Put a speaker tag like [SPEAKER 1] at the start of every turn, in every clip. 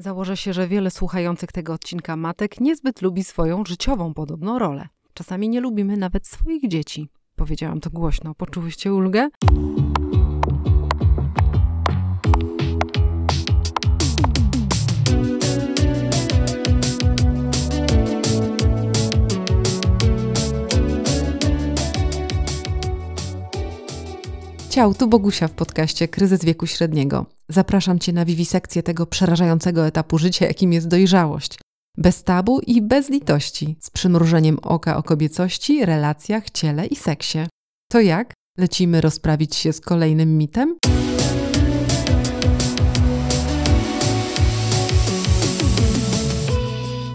[SPEAKER 1] Założę się, że wiele słuchających tego odcinka matek niezbyt lubi swoją życiową podobną rolę. Czasami nie lubimy nawet swoich dzieci. Powiedziałam to głośno. Poczułyście ulgę? Ciao, tu Bogusia w podcaście Kryzys wieku średniego. Zapraszam Cię na wiwisekcję tego przerażającego etapu życia, jakim jest dojrzałość. Bez tabu i bez litości, z przymrużeniem oka o kobiecości, relacjach, ciele i seksie. To jak? Lecimy rozprawić się z kolejnym mitem?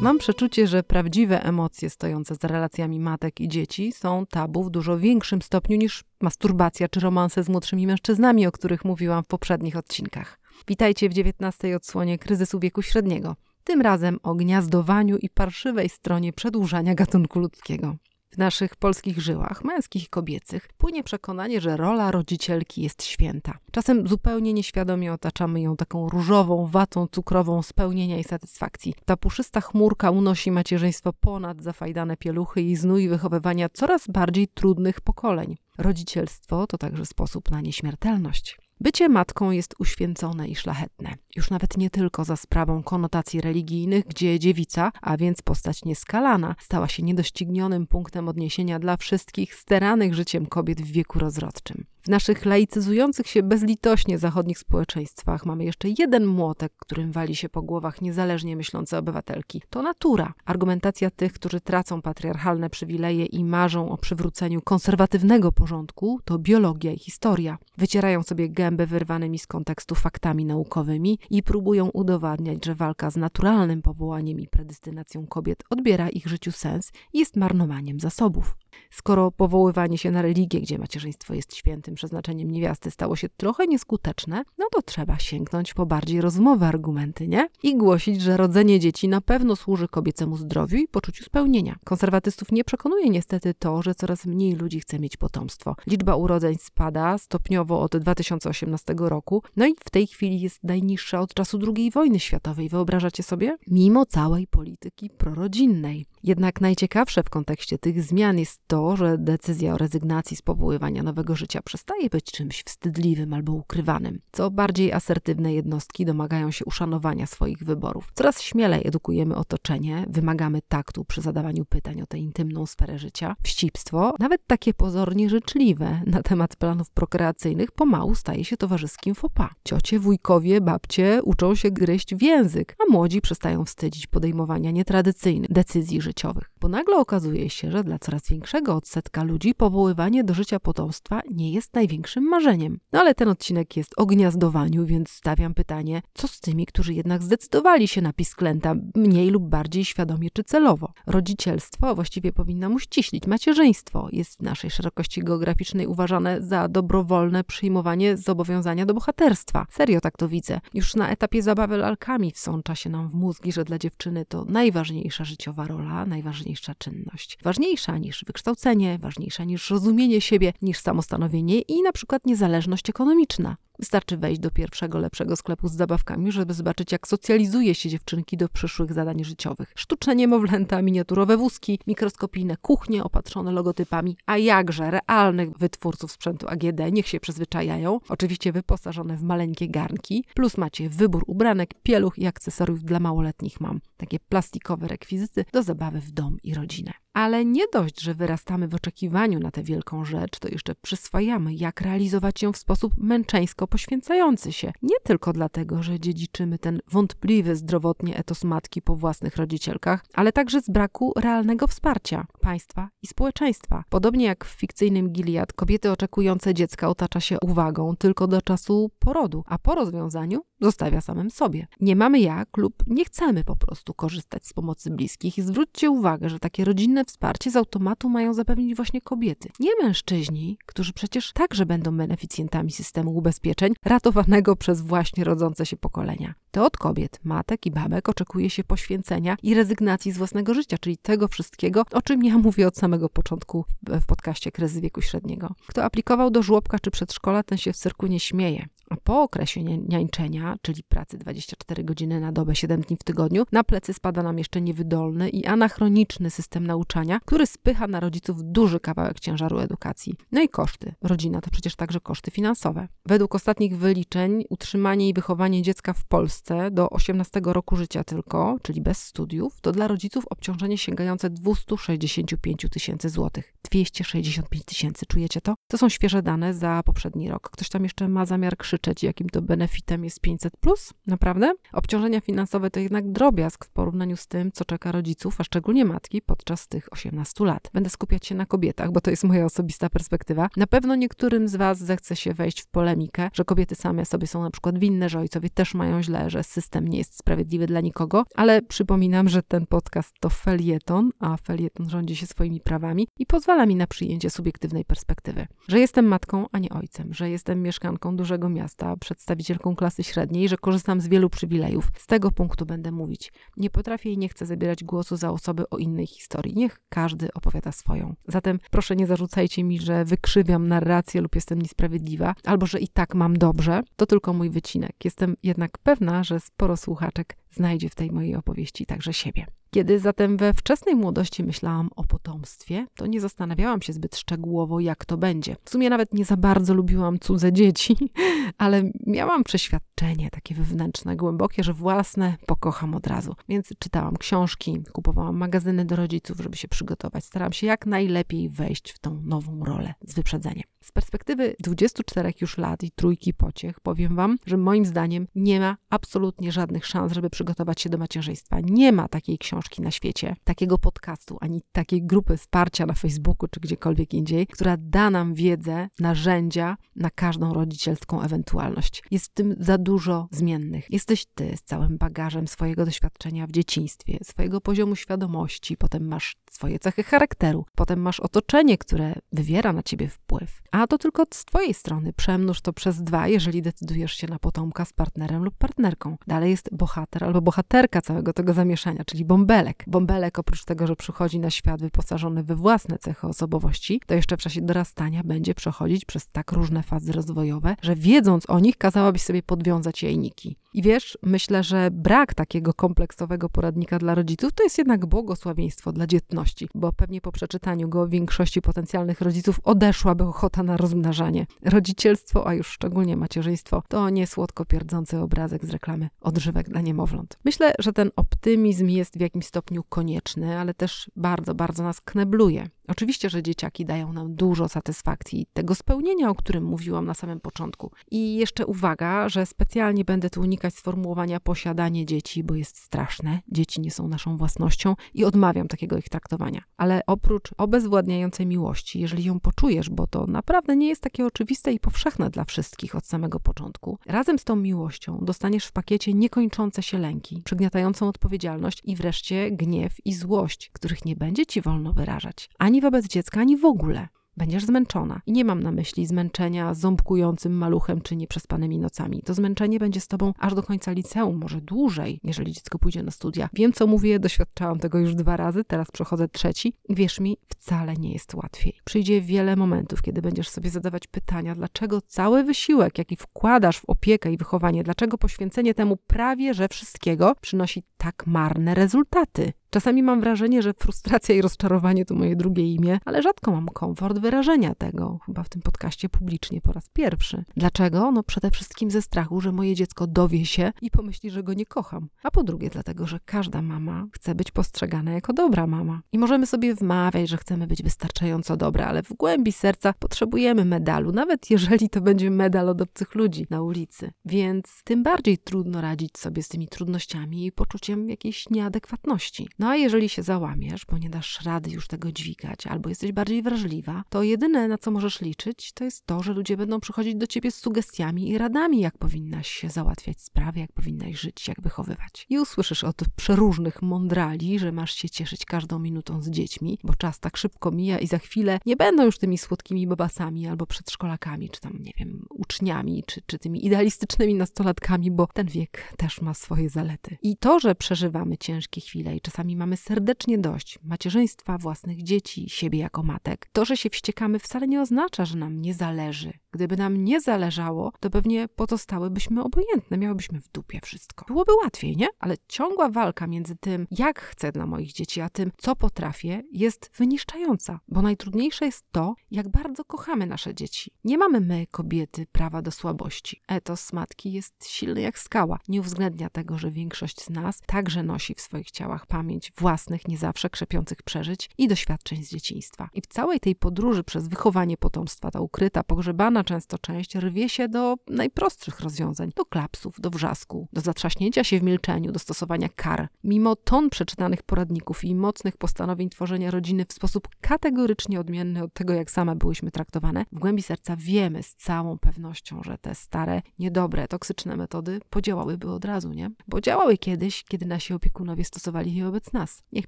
[SPEAKER 1] Mam przeczucie, że prawdziwe emocje stojące za relacjami matek i dzieci są tabu w dużo większym stopniu niż masturbacja czy romanse z młodszymi mężczyznami, o których mówiłam w poprzednich odcinkach. Witajcie w 19 odsłonie kryzysu wieku średniego. Tym razem o gniazdowaniu i parszywej stronie przedłużania gatunku ludzkiego. W naszych polskich żyłach, męskich i kobiecych, płynie przekonanie, że rola rodzicielki jest święta. Czasem zupełnie nieświadomie otaczamy ją taką różową watą cukrową spełnienia i satysfakcji. Ta puszysta chmurka unosi macierzyństwo ponad zafajdane pieluchy i znój wychowywania coraz bardziej trudnych pokoleń. Rodzicielstwo to także sposób na nieśmiertelność. Bycie matką jest uświęcone i szlachetne. Już nawet nie tylko za sprawą konotacji religijnych, gdzie dziewica, a więc postać nieskalana, stała się niedoścignionym punktem odniesienia dla wszystkich steranych życiem kobiet w wieku rozrodczym. W naszych laicyzujących się bezlitośnie zachodnich społeczeństwach mamy jeszcze jeden młotek, którym wali się po głowach niezależnie myślące obywatelki. To natura. Argumentacja tych, którzy tracą patriarchalne przywileje i marzą o przywróceniu konserwatywnego porządku, to biologia i historia. Wycierają sobie gęby wyrwanymi z kontekstu faktami naukowymi i próbują udowadniać, że walka z naturalnym powołaniem i predestynacją kobiet odbiera ich życiu sens i jest marnowaniem zasobów. Skoro powoływanie się na religię, gdzie macierzyństwo jest świętym przeznaczeniem niewiasty, stało się trochę nieskuteczne, no to trzeba sięgnąć po bardziej rozmowe argumenty, nie? I głosić, że rodzenie dzieci na pewno służy kobiecemu zdrowiu i poczuciu spełnienia. Konserwatystów nie przekonuje niestety to, że coraz mniej ludzi chce mieć potomstwo. Liczba urodzeń spada stopniowo od 2018 roku, no i w tej chwili jest najniższa od czasu II wojny światowej. Wyobrażacie sobie? Mimo całej polityki prorodzinnej. Jednak najciekawsze w kontekście tych zmian jest to, że decyzja o rezygnacji z powoływania nowego życia przestaje być czymś wstydliwym albo ukrywanym. Co bardziej asertywne jednostki domagają się uszanowania swoich wyborów. Coraz śmielej edukujemy otoczenie, wymagamy taktu przy zadawaniu pytań o tę intymną sferę życia. Wścibstwo, nawet takie pozornie życzliwe na temat planów prokreacyjnych, pomału staje się towarzyskim fopa. Ciocie, wujkowie, babcie uczą się gryźć w język, a młodzi przestają wstydzić podejmowania nietradycyjnych decyzji życiowych. Bo nagle okazuje się, że dla coraz większego odsetka ludzi powoływanie do życia potomstwa nie jest największym marzeniem. No ale ten odcinek jest o gniazdowaniu, więc stawiam pytanie, co z tymi, którzy jednak zdecydowali się na pisklęta mniej lub bardziej świadomie czy celowo? Rodzicielstwo, a właściwie powinnam uściślić, macierzyństwo jest w naszej szerokości geograficznej uważane za dobrowolne przyjmowanie zobowiązania do bohaterstwa. Serio tak to widzę. Już na etapie zabawy lalkami wsącza się nam w mózgi, że dla dziewczyny to najważniejsza życiowa rola, najważniejsza czynność. Ważniejsza niż wykształcenie, ważniejsza niż rozumienie siebie, niż samostanowienie i na przykład niezależność ekonomiczna. Wystarczy wejść do pierwszego lepszego sklepu z zabawkami, żeby zobaczyć, jak socjalizuje się dziewczynki do przyszłych zadań życiowych. Sztuczne niemowlęta, miniaturowe wózki, mikroskopijne kuchnie opatrzone logotypami, a jakże realnych wytwórców sprzętu AGD, niech się przyzwyczajają, oczywiście wyposażone w maleńkie garnki, plus macie wybór ubranek, pieluch i akcesoriów dla małoletnich mam. Takie plastikowe rekwizyty do zabawy w dom i rodzinę. Ale nie dość, że wyrastamy w oczekiwaniu na tę wielką rzecz, to jeszcze przyswajamy, jak realizować ją w sposób męczeńsko poświęcający się. Nie tylko dlatego, że dziedziczymy ten wątpliwy zdrowotnie etos matki po własnych rodzicielkach, ale także z braku realnego wsparcia państwa i społeczeństwa. Podobnie jak w fikcyjnym Gilead, kobiety oczekujące dziecka otacza się uwagą tylko do czasu porodu, a po rozwiązaniu zostawia samym sobie. Nie mamy jak lub nie chcemy po prostu korzystać z pomocy bliskich i zwróćcie uwagę, że takie rodzinne wsparcie z automatu mają zapewnić właśnie kobiety, nie mężczyźni, którzy przecież także będą beneficjentami systemu ubezpieczeń ratowanego przez właśnie rodzące się pokolenia. To od kobiet, matek i babek oczekuje się poświęcenia i rezygnacji z własnego życia, czyli tego wszystkiego, o czym ja mówię od samego początku w podcaście Kryzys wieku średniego. Kto aplikował do żłobka czy przedszkola, ten się w cyrku nie śmieje. Po okresie niańczenia, czyli pracy 24 godziny na dobę, 7 dni w tygodniu, na plecy spada nam jeszcze niewydolny i anachroniczny system nauczania, który spycha na rodziców duży kawałek ciężaru edukacji. No i koszty. Rodzina to przecież także koszty finansowe. Według ostatnich wyliczeń utrzymanie i wychowanie dziecka w Polsce do 18 roku życia tylko, czyli bez studiów, to dla rodziców obciążenie sięgające 265 tysięcy złotych. 265 tysięcy, czujecie to? To są świeże dane za poprzedni rok. Ktoś tam jeszcze ma zamiar krzyczeć, jakim to benefitem jest 500 plus? Naprawdę? Obciążenia finansowe to jednak drobiazg w porównaniu z tym, co czeka rodziców, a szczególnie matki podczas tych 18 lat. Będę skupiać się na kobietach, bo to jest moja osobista perspektywa. Na pewno niektórym z Was zechce się wejść w polemikę, że kobiety same sobie są na przykład winne, że ojcowie też mają źle, że system nie jest sprawiedliwy dla nikogo, ale przypominam, że ten podcast to felieton, a felieton rządzi się swoimi prawami i pozwala mi na przyjęcie subiektywnej perspektywy. Że jestem matką, a nie ojcem, że jestem mieszkanką dużego miasta, przedstawicielką klasy średniej, że korzystam z wielu przywilejów. Z tego punktu będę mówić. Nie potrafię i nie chcę zabierać głosu za osoby o innej historii. Niech każdy opowiada swoją. Zatem proszę nie zarzucajcie mi, że wykrzywiam narrację lub jestem niesprawiedliwa, albo że i tak mam dobrze. To tylko mój wycinek. Jestem jednak pewna, że sporo słuchaczek znajdzie w tej mojej opowieści także siebie. Kiedy zatem we wczesnej młodości myślałam o potomstwie, to nie zastanawiałam się zbyt szczegółowo, jak to będzie. W sumie nawet nie za bardzo lubiłam cudze dzieci, ale miałam przeświadczenie takie wewnętrzne, głębokie, że własne pokocham od razu. Więc czytałam książki, kupowałam magazyny do rodziców, żeby się przygotować. Starałam się jak najlepiej wejść w tą nową rolę z wyprzedzeniem. Z perspektywy 24 już lat i trójki pociech powiem Wam, że moim zdaniem nie ma absolutnie żadnych szans, żeby przygotować się do macierzyństwa. Nie ma takiej książki na świecie, takiego podcastu, ani takiej grupy wsparcia na Facebooku czy gdziekolwiek indziej, która da nam wiedzę, narzędzia na każdą rodzicielską ewentualność. Jest w tym za dużo zmiennych. Jesteś Ty z całym bagażem swojego doświadczenia w dzieciństwie, swojego poziomu świadomości, potem masz swoje cechy charakteru, potem masz otoczenie, które wywiera na Ciebie wpływ. A to tylko z Twojej strony. Przemnóż to przez dwa, jeżeli decydujesz się na potomka z partnerem lub partnerką. Dalej jest bohater albo bohaterka całego tego zamieszania, czyli bąbelek. Bąbelek oprócz tego, że przychodzi na świat wyposażony we własne cechy osobowości, to jeszcze w czasie dorastania będzie przechodzić przez tak różne fazy rozwojowe, że wiedząc o nich, kazałabyś sobie podwiązać jajniki. I wiesz, myślę, że brak takiego kompleksowego poradnika dla rodziców to jest jednak błogosławieństwo dla dzietności, bo pewnie po przeczytaniu go większości potencjalnych rodziców odeszłaby ochota na rozmnażanie. Rodzicielstwo, a już szczególnie macierzyństwo, to nie słodko pierdzący obrazek z reklamy odżywek dla niemowląt. Myślę, że ten optymizm jest w jakimś stopniu konieczny, ale też bardzo, bardzo nas knebluje. Oczywiście, że dzieciaki dają nam dużo satysfakcji, tego spełnienia, o którym mówiłam na samym początku. I jeszcze uwaga, że specjalnie będę tu unikać sformułowania posiadanie dzieci, bo jest straszne. Dzieci nie są naszą własnością i odmawiam takiego ich traktowania. Ale oprócz obezwładniającej miłości, jeżeli ją poczujesz, bo to naprawdę nie jest takie oczywiste i powszechne dla wszystkich od samego początku, razem z tą miłością dostaniesz w pakiecie niekończące się lęki, przygniatającą odpowiedzialność i wreszcie gniew i złość, których nie będzie ci wolno wyrażać. Ani wobec dziecka, ani w ogóle będziesz zmęczona. I nie mam na myśli zmęczenia ząbkującym maluchem czy nieprzespanymi nocami. To zmęczenie będzie z tobą aż do końca liceum, może dłużej, jeżeli dziecko pójdzie na studia. Wiem, co mówię, doświadczałam tego już dwa razy, teraz przechodzę trzeci. Wierz mi, wcale nie jest łatwiej. Przyjdzie wiele momentów, kiedy będziesz sobie zadawać pytania, dlaczego cały wysiłek, jaki wkładasz w opiekę i wychowanie, dlaczego poświęcenie temu prawie że wszystkiego przynosi tak marne rezultaty. Czasami mam wrażenie, że frustracja i rozczarowanie to moje drugie imię, ale rzadko mam komfort wyrażenia tego, chyba w tym podcaście publicznie po raz pierwszy. Dlaczego? No przede wszystkim ze strachu, że moje dziecko dowie się i pomyśli, że go nie kocham. A po drugie dlatego, że każda mama chce być postrzegana jako dobra mama. I możemy sobie wmawiać, że chcemy być wystarczająco dobra, ale w głębi serca potrzebujemy medalu, nawet jeżeli to będzie medal od obcych ludzi na ulicy. Więc tym bardziej trudno radzić sobie z tymi trudnościami i poczuciem jakiejś nieadekwatności. No a jeżeli się załamiesz, bo nie dasz rady już tego dźwigać, albo jesteś bardziej wrażliwa, to jedyne na co możesz liczyć, to jest to, że ludzie będą przychodzić do ciebie z sugestiami i radami, jak powinnaś się załatwiać sprawy, jak powinnaś żyć, jak wychowywać. I usłyszysz od przeróżnych mądrali, że masz się cieszyć każdą minutą z dziećmi, bo czas tak szybko mija i za chwilę nie będą już tymi słodkimi babasami albo przedszkolakami, czy tam, nie wiem, uczniami, czy, czy tymi idealistycznymi nastolatkami, bo ten wiek też ma swoje zalety. I to, że przeżywamy ciężkie chwile i czasami mamy serdecznie dość macierzyństwa, własnych dzieci, siebie jako matek. To, że się wściekamy, wcale nie oznacza, że nam nie zależy Gdyby nam nie zależało, to pewnie pozostałybyśmy obojętne, miałybyśmy w dupie wszystko. Byłoby łatwiej, nie? Ale ciągła walka między tym, jak chcę dla moich dzieci, a tym, co potrafię, jest wyniszczająca, bo najtrudniejsze jest to, jak bardzo kochamy nasze dzieci. Nie mamy my, kobiety, prawa do słabości. Etos matki jest silny jak skała. Nie uwzględnia tego, że większość z nas także nosi w swoich ciałach pamięć własnych, nie zawsze krzepiących przeżyć i doświadczeń z dzieciństwa. I w całej tej podróży przez wychowanie potomstwa, ta ukryta, pogrzebana często część rwie się do najprostszych rozwiązań, do klapsów, do wrzasku, do zatrzaśnięcia się w milczeniu, do stosowania kar. Mimo ton przeczytanych poradników i mocnych postanowień tworzenia rodziny w sposób kategorycznie odmienny od tego, jak same byłyśmy traktowane, w głębi serca wiemy z całą pewnością, że te stare, niedobre, toksyczne metody podziałałyby od razu, nie? Bo działały kiedyś, kiedy nasi opiekunowie stosowali je wobec nas. Niech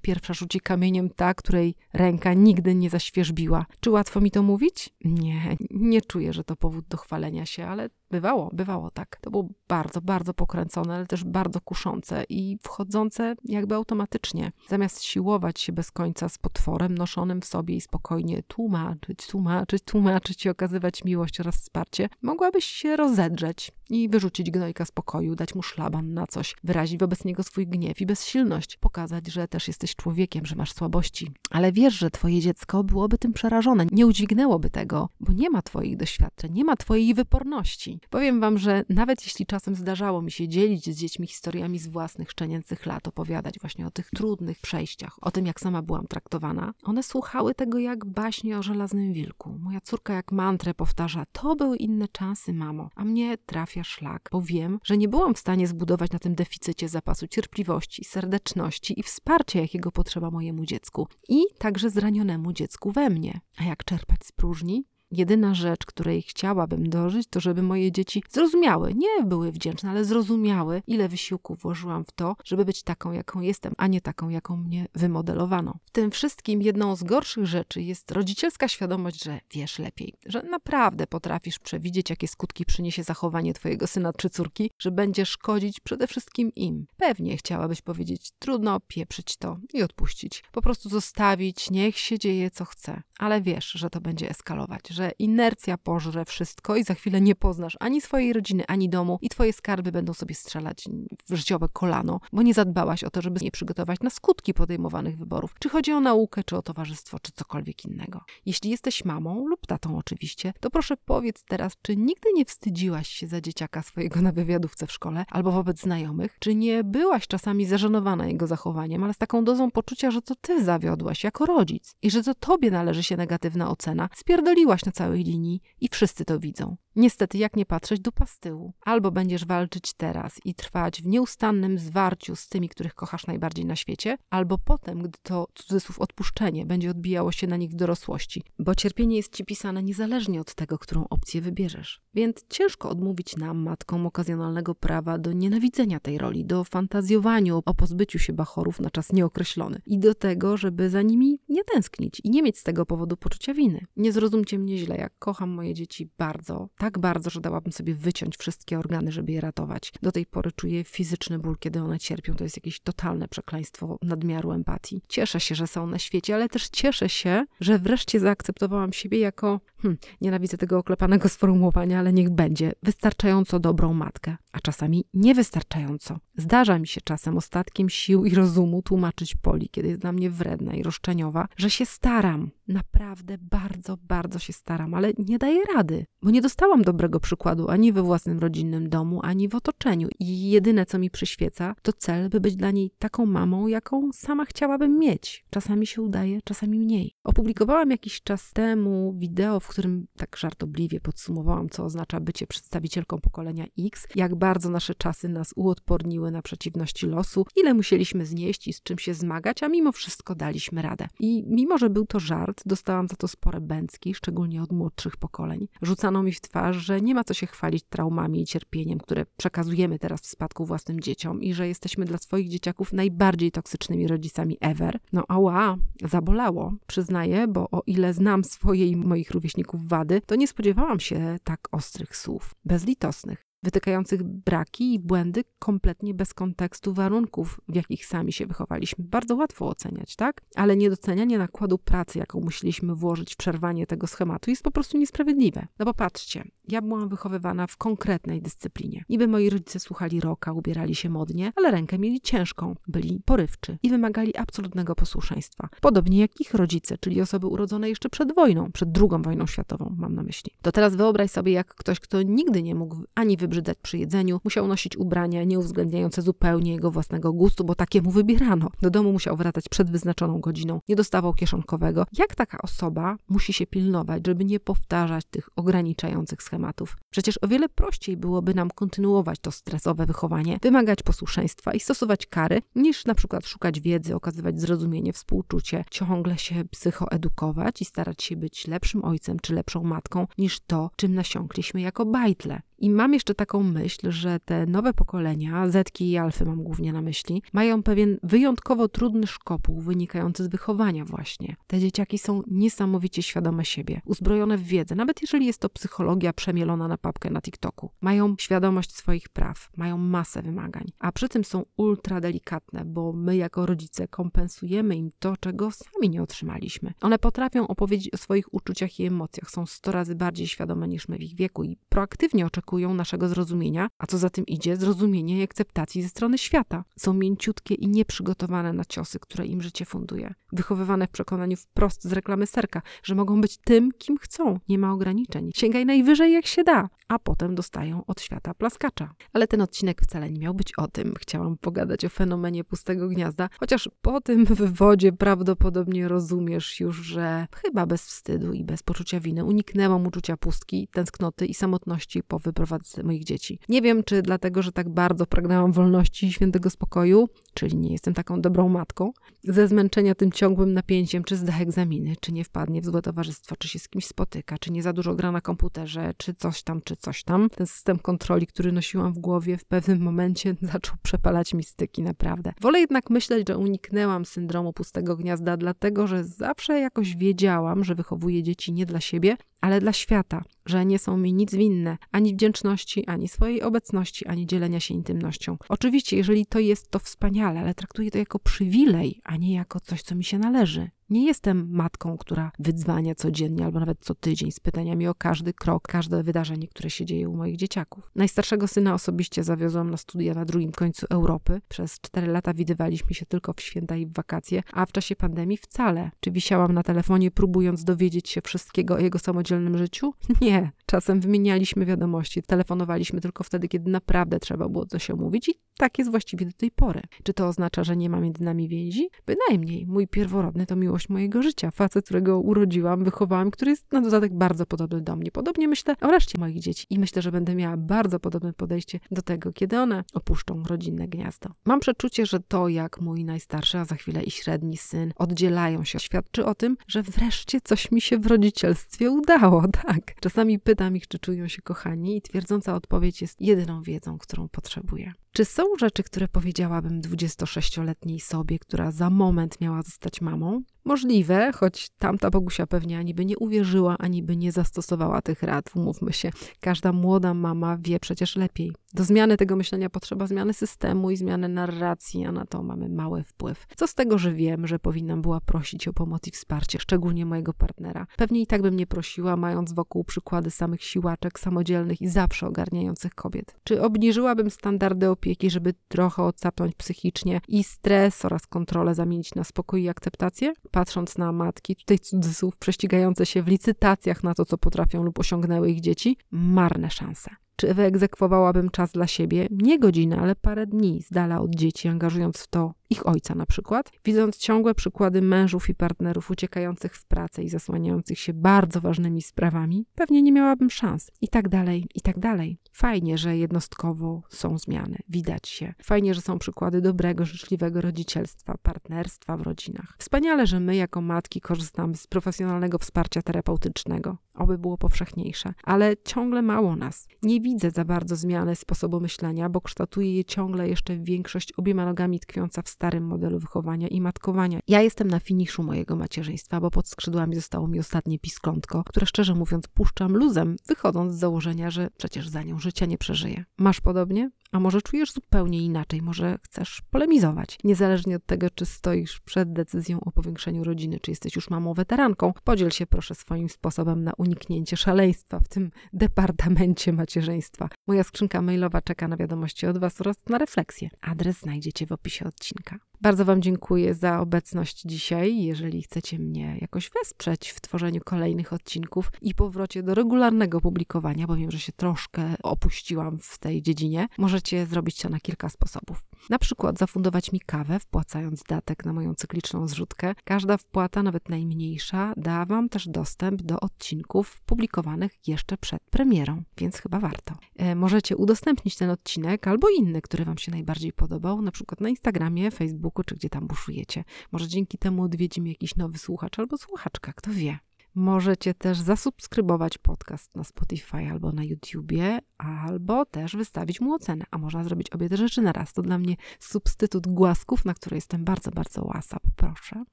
[SPEAKER 1] pierwsza rzuci kamieniem ta, której ręka nigdy nie zaświeżbiła. Czy łatwo mi to mówić? Nie, nie czuję, że to powód do chwalenia się, ale bywało, bywało tak. To było bardzo, bardzo pokręcone, ale też bardzo kuszące i wchodzące jakby automatycznie. Zamiast siłować się bez końca z potworem noszonym w sobie i spokojnie tłumaczyć, tłumaczyć, tłumaczyć i okazywać miłość oraz wsparcie, mogłabyś się rozedrzeć i wyrzucić gnojka z pokoju, dać mu szlaban na coś, wyrazić wobec niego swój gniew i bezsilność, pokazać, że też jesteś człowiekiem, że masz słabości. Ale wiesz, że twoje dziecko byłoby tym przerażone, nie udźwignęłoby tego, bo nie ma twoich doświadczeń, nie ma twojej wyporności. Powiem wam, że nawet jeśli czasem zdarzało mi się dzielić z dziećmi historiami z własnych szczenięcych lat, opowiadać właśnie o tych trudnych przejściach, o tym, jak sama byłam traktowana, one słuchały tego jak baśnie o żelaznym wilku. Moja córka jak mantrę powtarza, to były inne czasy, mamo, a mnie trafia szlak, bo wiem, że nie byłam w stanie zbudować na tym deficycie zapasu cierpliwości, serdeczności i wsparcia, jakiego potrzeba mojemu dziecku i także zranionemu dziecku we mnie. A jak czerpać z próżni? Jedyna rzecz, której chciałabym dożyć, to żeby moje dzieci zrozumiały, nie były wdzięczne, ale zrozumiały, ile wysiłku włożyłam w to, żeby być taką, jaką jestem, a nie taką, jaką mnie wymodelowano. W tym wszystkim jedną z gorszych rzeczy jest rodzicielska świadomość, że wiesz lepiej, że naprawdę potrafisz przewidzieć, jakie skutki przyniesie zachowanie twojego syna czy córki, że będzie szkodzić przede wszystkim im. Pewnie chciałabyś powiedzieć, trudno pieprzyć to i odpuścić. Po prostu zostawić, niech się dzieje co chce. Ale wiesz, że to będzie eskalować, że inercja pożre wszystko i za chwilę nie poznasz ani swojej rodziny, ani domu i twoje skarby będą sobie strzelać w życiowe kolano, bo nie zadbałaś o to, żeby nie przygotować na skutki podejmowanych wyborów. Czy chodzi o naukę, czy o towarzystwo, czy cokolwiek innego. Jeśli jesteś mamą lub tatą oczywiście, to proszę powiedz teraz, czy nigdy nie wstydziłaś się za dzieciaka swojego na wywiadówce w szkole albo wobec znajomych? Czy nie byłaś czasami zażenowana jego zachowaniem, ale z taką dozą poczucia, że to ty zawiodłaś jako rodzic i że to tobie należy się negatywna ocena? Spierdoliłaś na całej linii i wszyscy to widzą. Niestety, jak nie patrzeć, dupa z tyłu. Albo będziesz walczyć teraz i trwać w nieustannym zwarciu z tymi, których kochasz najbardziej na świecie, albo potem, gdy to cudzysłów odpuszczenie będzie odbijało się na nich w dorosłości, bo cierpienie jest ci pisane niezależnie od tego, którą opcję wybierzesz. Więc ciężko odmówić nam, matkom, okazjonalnego prawa do nienawidzenia tej roli, do fantazjowaniu o pozbyciu się bachorów na czas nieokreślony i do tego, żeby za nimi nie tęsknić i nie mieć z tego powodu poczucia winy. Nie zrozumcie mnie źle, jak kocham moje dzieci bardzo, tak bardzo, że dałabym sobie wyciąć wszystkie organy, żeby je ratować. Do tej pory czuję fizyczny ból, kiedy one cierpią. To jest jakieś totalne przekleństwo nadmiaru empatii. Cieszę się, że są na świecie, ale też cieszę się, że wreszcie zaakceptowałam siebie jako, hmm, nienawidzę tego oklepanego sformułowania, ale niech będzie, wystarczająco dobrą matkę, a czasami niewystarczająco. Zdarza mi się czasem ostatkiem sił i rozumu tłumaczyć Poli, kiedy jest dla mnie wredna i roszczeniowa, że się staram. Naprawdę bardzo, bardzo się staram, ale nie daję rady, bo nie dostałam dobrego przykładu ani we własnym rodzinnym domu, ani w otoczeniu. I jedyne, co mi przyświeca, to cel, by być dla niej taką mamą, jaką sama chciałabym mieć. Czasami się udaje, czasami mniej. Opublikowałam jakiś czas temu wideo, w którym tak żartobliwie podsumowałam, co oznacza bycie przedstawicielką pokolenia X, jak bardzo nasze czasy nas uodporniły na przeciwności losu, ile musieliśmy znieść i z czym się zmagać, a mimo wszystko daliśmy radę. I mimo, że był to żart, dostałam za to spore bęcki, szczególnie od młodszych pokoleń. Rzucano mi w twarz, że nie ma co się chwalić traumami i cierpieniem, które przekazujemy teraz w spadku własnym dzieciom i że jesteśmy dla swoich dzieciaków najbardziej toksycznymi rodzicami ever. No ała, zabolało, przyznaję, bo o ile znam swoje i moich rówieśników wady, to nie spodziewałam się tak ostrych słów, bezlitosnych. Wytykających braki i błędy kompletnie bez kontekstu warunków, w jakich sami się wychowaliśmy. Bardzo łatwo oceniać, tak? Ale niedocenianie nakładu pracy, jaką musieliśmy włożyć w przerwanie tego schematu, jest po prostu niesprawiedliwe. No bo patrzcie, ja byłam wychowywana w konkretnej dyscyplinie. Niby moi rodzice słuchali roka, ubierali się modnie, ale rękę mieli ciężką, byli porywczy i wymagali absolutnego posłuszeństwa. Podobnie jak ich rodzice, czyli osoby urodzone jeszcze przed wojną, przed II wojną światową, mam na myśli. To teraz wyobraź sobie, jak ktoś, kto nigdy nie mógł ani wybrzydzać przy jedzeniu, musiał nosić ubrania nie uwzględniające zupełnie jego własnego gustu, bo takie mu wybierano. Do domu musiał wracać przed wyznaczoną godziną, nie dostawał kieszonkowego. Jak taka osoba musi się pilnować, żeby nie powtarzać tych ograniczających schematów? Przecież o wiele prościej byłoby nam kontynuować to stresowe wychowanie, wymagać posłuszeństwa i stosować kary, niż na przykład szukać wiedzy, okazywać zrozumienie, współczucie, ciągle się psychoedukować i starać się być lepszym ojcem czy lepszą matką niż to, czym nasiąkliśmy jako bajtle. I mam jeszcze taką myśl, że te nowe pokolenia, Zetki i Alfy mam głównie na myśli, mają pewien wyjątkowo trudny szkopuł wynikający z wychowania właśnie. Te dzieciaki są niesamowicie świadome siebie, uzbrojone w wiedzę, nawet jeżeli jest to psychologia przemielona na papkę na TikToku. Mają świadomość swoich praw, mają masę wymagań, a przy tym są ultra delikatne, bo my jako rodzice kompensujemy im to, czego sami nie otrzymaliśmy. One potrafią opowiedzieć o swoich uczuciach i emocjach, są 100 razy bardziej świadome niż my w ich wieku i proaktywnie oczekują oczekują naszego zrozumienia, a co za tym idzie, zrozumienia i akceptacji ze strony świata. Są mięciutkie i nieprzygotowane na ciosy, które im życie funduje. Wychowywane w przekonaniu wprost z reklamy serka, że mogą być tym, kim chcą, nie ma ograniczeń. Sięgaj najwyżej jak się da, a potem dostają od świata plaskacza. Ale ten odcinek wcale nie miał być o tym. Chciałam pogadać o fenomenie pustego gniazda, chociaż po tym wywodzie prawdopodobnie rozumiesz już, że chyba bez wstydu i bez poczucia winy uniknęłam uczucia pustki, tęsknoty i samotności po prowadzę moich dzieci. Nie wiem, czy dlatego, że tak bardzo pragnęłam wolności i świętego spokoju, czyli nie jestem taką dobrą matką, ze zmęczenia tym ciągłym napięciem, czy zda egzaminy, czy nie wpadnie w złe towarzystwo, czy się z kimś spotyka, czy nie za dużo gra na komputerze, czy coś tam, czy coś tam. Ten system kontroli, który nosiłam w głowie, w pewnym momencie zaczął przepalać mi styki, naprawdę. Wolę jednak myśleć, że uniknęłam syndromu pustego gniazda, dlatego że zawsze jakoś wiedziałam, że wychowuję dzieci nie dla siebie, ale dla świata, że nie są mi nic winne, ani wdzięczności, ani swojej obecności, ani dzielenia się intymnością. Oczywiście, jeżeli to jest, to wspaniale, ale traktuję to jako przywilej, a nie jako coś, co mi się należy. Nie jestem matką, która wydzwania codziennie albo nawet co tydzień z pytaniami o każdy krok, każde wydarzenie, które się dzieje u moich dzieciaków. Najstarszego syna osobiście zawiozłam na studia na drugim końcu Europy. Przez cztery lata widywaliśmy się tylko w święta i w wakacje, a w czasie pandemii wcale. Czy wisiałam na telefonie, próbując dowiedzieć się wszystkiego o jego samodzielnym życiu? Nie. Czasem wymienialiśmy wiadomości, telefonowaliśmy tylko wtedy, kiedy naprawdę trzeba było coś omówić i tak jest właściwie do tej pory. Czy to oznacza, że nie ma między nami więzi? Bynajmniej. Mój pierworodny to miłość miłość mojego życia. Facet, którego urodziłam, wychowałam, który jest na dodatek bardzo podobny do mnie. Podobnie myślę o reszcie moich dzieci i myślę, że będę miała bardzo podobne podejście do tego, kiedy one opuszczą rodzinne gniazdo. Mam przeczucie, że to, jak mój najstarszy, a za chwilę i średni syn oddzielają się, świadczy o tym, że wreszcie coś mi się w rodzicielstwie udało, tak. Czasami pytam ich, czy czują się kochani i twierdząca odpowiedź jest jedyną wiedzą, którą potrzebuję. Czy są rzeczy, które powiedziałabym 26-letniej sobie, która za moment miała zostać mamą? Możliwe, choć tamta Bogusia pewnie ani by nie uwierzyła, ani by nie zastosowała tych rad, umówmy się. Każda młoda mama wie przecież lepiej. Do zmiany tego myślenia potrzeba zmiany systemu i zmiany narracji, a na to mamy mały wpływ. Co z tego, że wiem, że powinnam była prosić o pomoc i wsparcie, szczególnie mojego partnera. Pewnie i tak bym nie prosiła, mając wokół przykłady samych siłaczek, samodzielnych i zawsze ogarniających kobiet. Czy obniżyłabym standardy opieki, żeby trochę odsapnąć psychicznie i stres oraz kontrolę zamienić na spokój i akceptację? patrząc na matki, tutaj cudzysłów, prześcigające się w licytacjach na to, co potrafią lub osiągnęły ich dzieci, marne szanse. Czy wyegzekwowałabym czas dla siebie? Nie godzinę, ale parę dni z dala od dzieci, angażując w to ich ojca na przykład, widząc ciągłe przykłady mężów i partnerów uciekających w pracę i zasłaniających się bardzo ważnymi sprawami, pewnie nie miałabym szans. I tak dalej, i tak dalej. Fajnie, że jednostkowo są zmiany, widać się. Fajnie, że są przykłady dobrego, życzliwego rodzicielstwa, partnerstwa w rodzinach. Wspaniale, że my jako matki korzystamy z profesjonalnego wsparcia terapeutycznego. Oby było powszechniejsze, ale ciągle mało nas. Nie widzę za bardzo zmiany sposobu myślenia, bo kształtuje je ciągle jeszcze większość obiema nogami tkwiąca w starym modelu wychowania i matkowania. Ja jestem na finiszu mojego macierzyństwa, bo pod skrzydłami zostało mi ostatnie pisklątko, które szczerze mówiąc puszczam luzem, wychodząc z założenia, że przecież za nią życia nie przeżyję. Masz podobnie? A może czujesz zupełnie inaczej, może chcesz polemizować. Niezależnie od tego, czy stoisz przed decyzją o powiększeniu rodziny, czy jesteś już mamą weteranką, podziel się proszę swoim sposobem na uniknięcie szaleństwa w tym departamencie macierzyństwa. Moja skrzynka mailowa czeka na wiadomości od Was oraz na refleksję. Adres znajdziecie w opisie odcinka. Bardzo Wam dziękuję za obecność dzisiaj. Jeżeli chcecie mnie jakoś wesprzeć w tworzeniu kolejnych odcinków i powrocie do regularnego publikowania, bo wiem, że się troszkę opuściłam w tej dziedzinie, możecie zrobić to na kilka sposobów. Na przykład zafundować mi kawę, wpłacając datek na moją cykliczną zrzutkę. Każda wpłata, nawet najmniejsza, da Wam też dostęp do odcinków publikowanych jeszcze przed premierą, więc chyba warto. E, możecie udostępnić ten odcinek albo inny, który Wam się najbardziej podobał, na przykład na Instagramie, Facebooku czy gdzie tam buszujecie. Może dzięki temu odwiedzi mnie jakiś nowy słuchacz albo słuchaczka, kto wie. Możecie też zasubskrybować podcast na Spotify albo na YouTubie, albo też wystawić mu ocenę, a można zrobić obie te rzeczy na raz. To dla mnie substytut głasków, na które jestem bardzo, bardzo łasa, poproszę.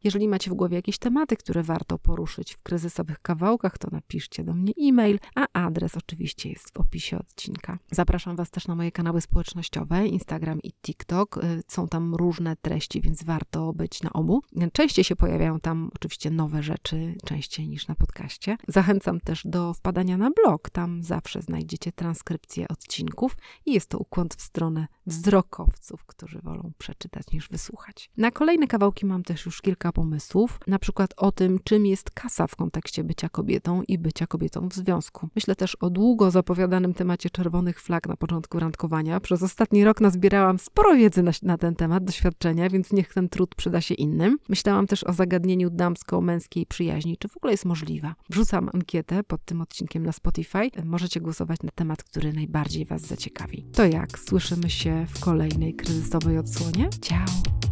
[SPEAKER 1] Jeżeli macie w głowie jakieś tematy, które warto poruszyć w kryzysowych kawałkach, to napiszcie do mnie e-mail, a adres oczywiście jest w opisie odcinka. Zapraszam Was też na moje kanały społecznościowe, Instagram i TikTok. Y, są tam różne treści, więc warto być na obu. Częściej się pojawiają tam oczywiście nowe rzeczy, częściej niż na podcaście. Zachęcam też do wpadania na blog, tam zawsze znajdziecie transkrypcję odcinków i jest to ukłon w stronę wzrokowców, którzy wolą przeczytać niż wysłuchać. Na kolejne kawałki mam też już kilka pomysłów, na przykład o tym, czym jest kasa w kontekście bycia kobietą i bycia kobietą w związku. Myślę też o długo zapowiadanym temacie czerwonych flag na początku randkowania. Przez ostatni rok nazbierałam sporo wiedzy na, na ten temat, doświadczenia, więc niech ten trud przyda się innym. Myślałam też o zagadnieniu damsko-męskiej przyjaźni, czy w ogóle jest możliwa. Wrzucam ankietę pod tym odcinkiem na Spotify. Możecie głosować na temat, który najbardziej Was zaciekawi. To jak? Słyszymy się w kolejnej kryzysowej odsłonie? Ciao!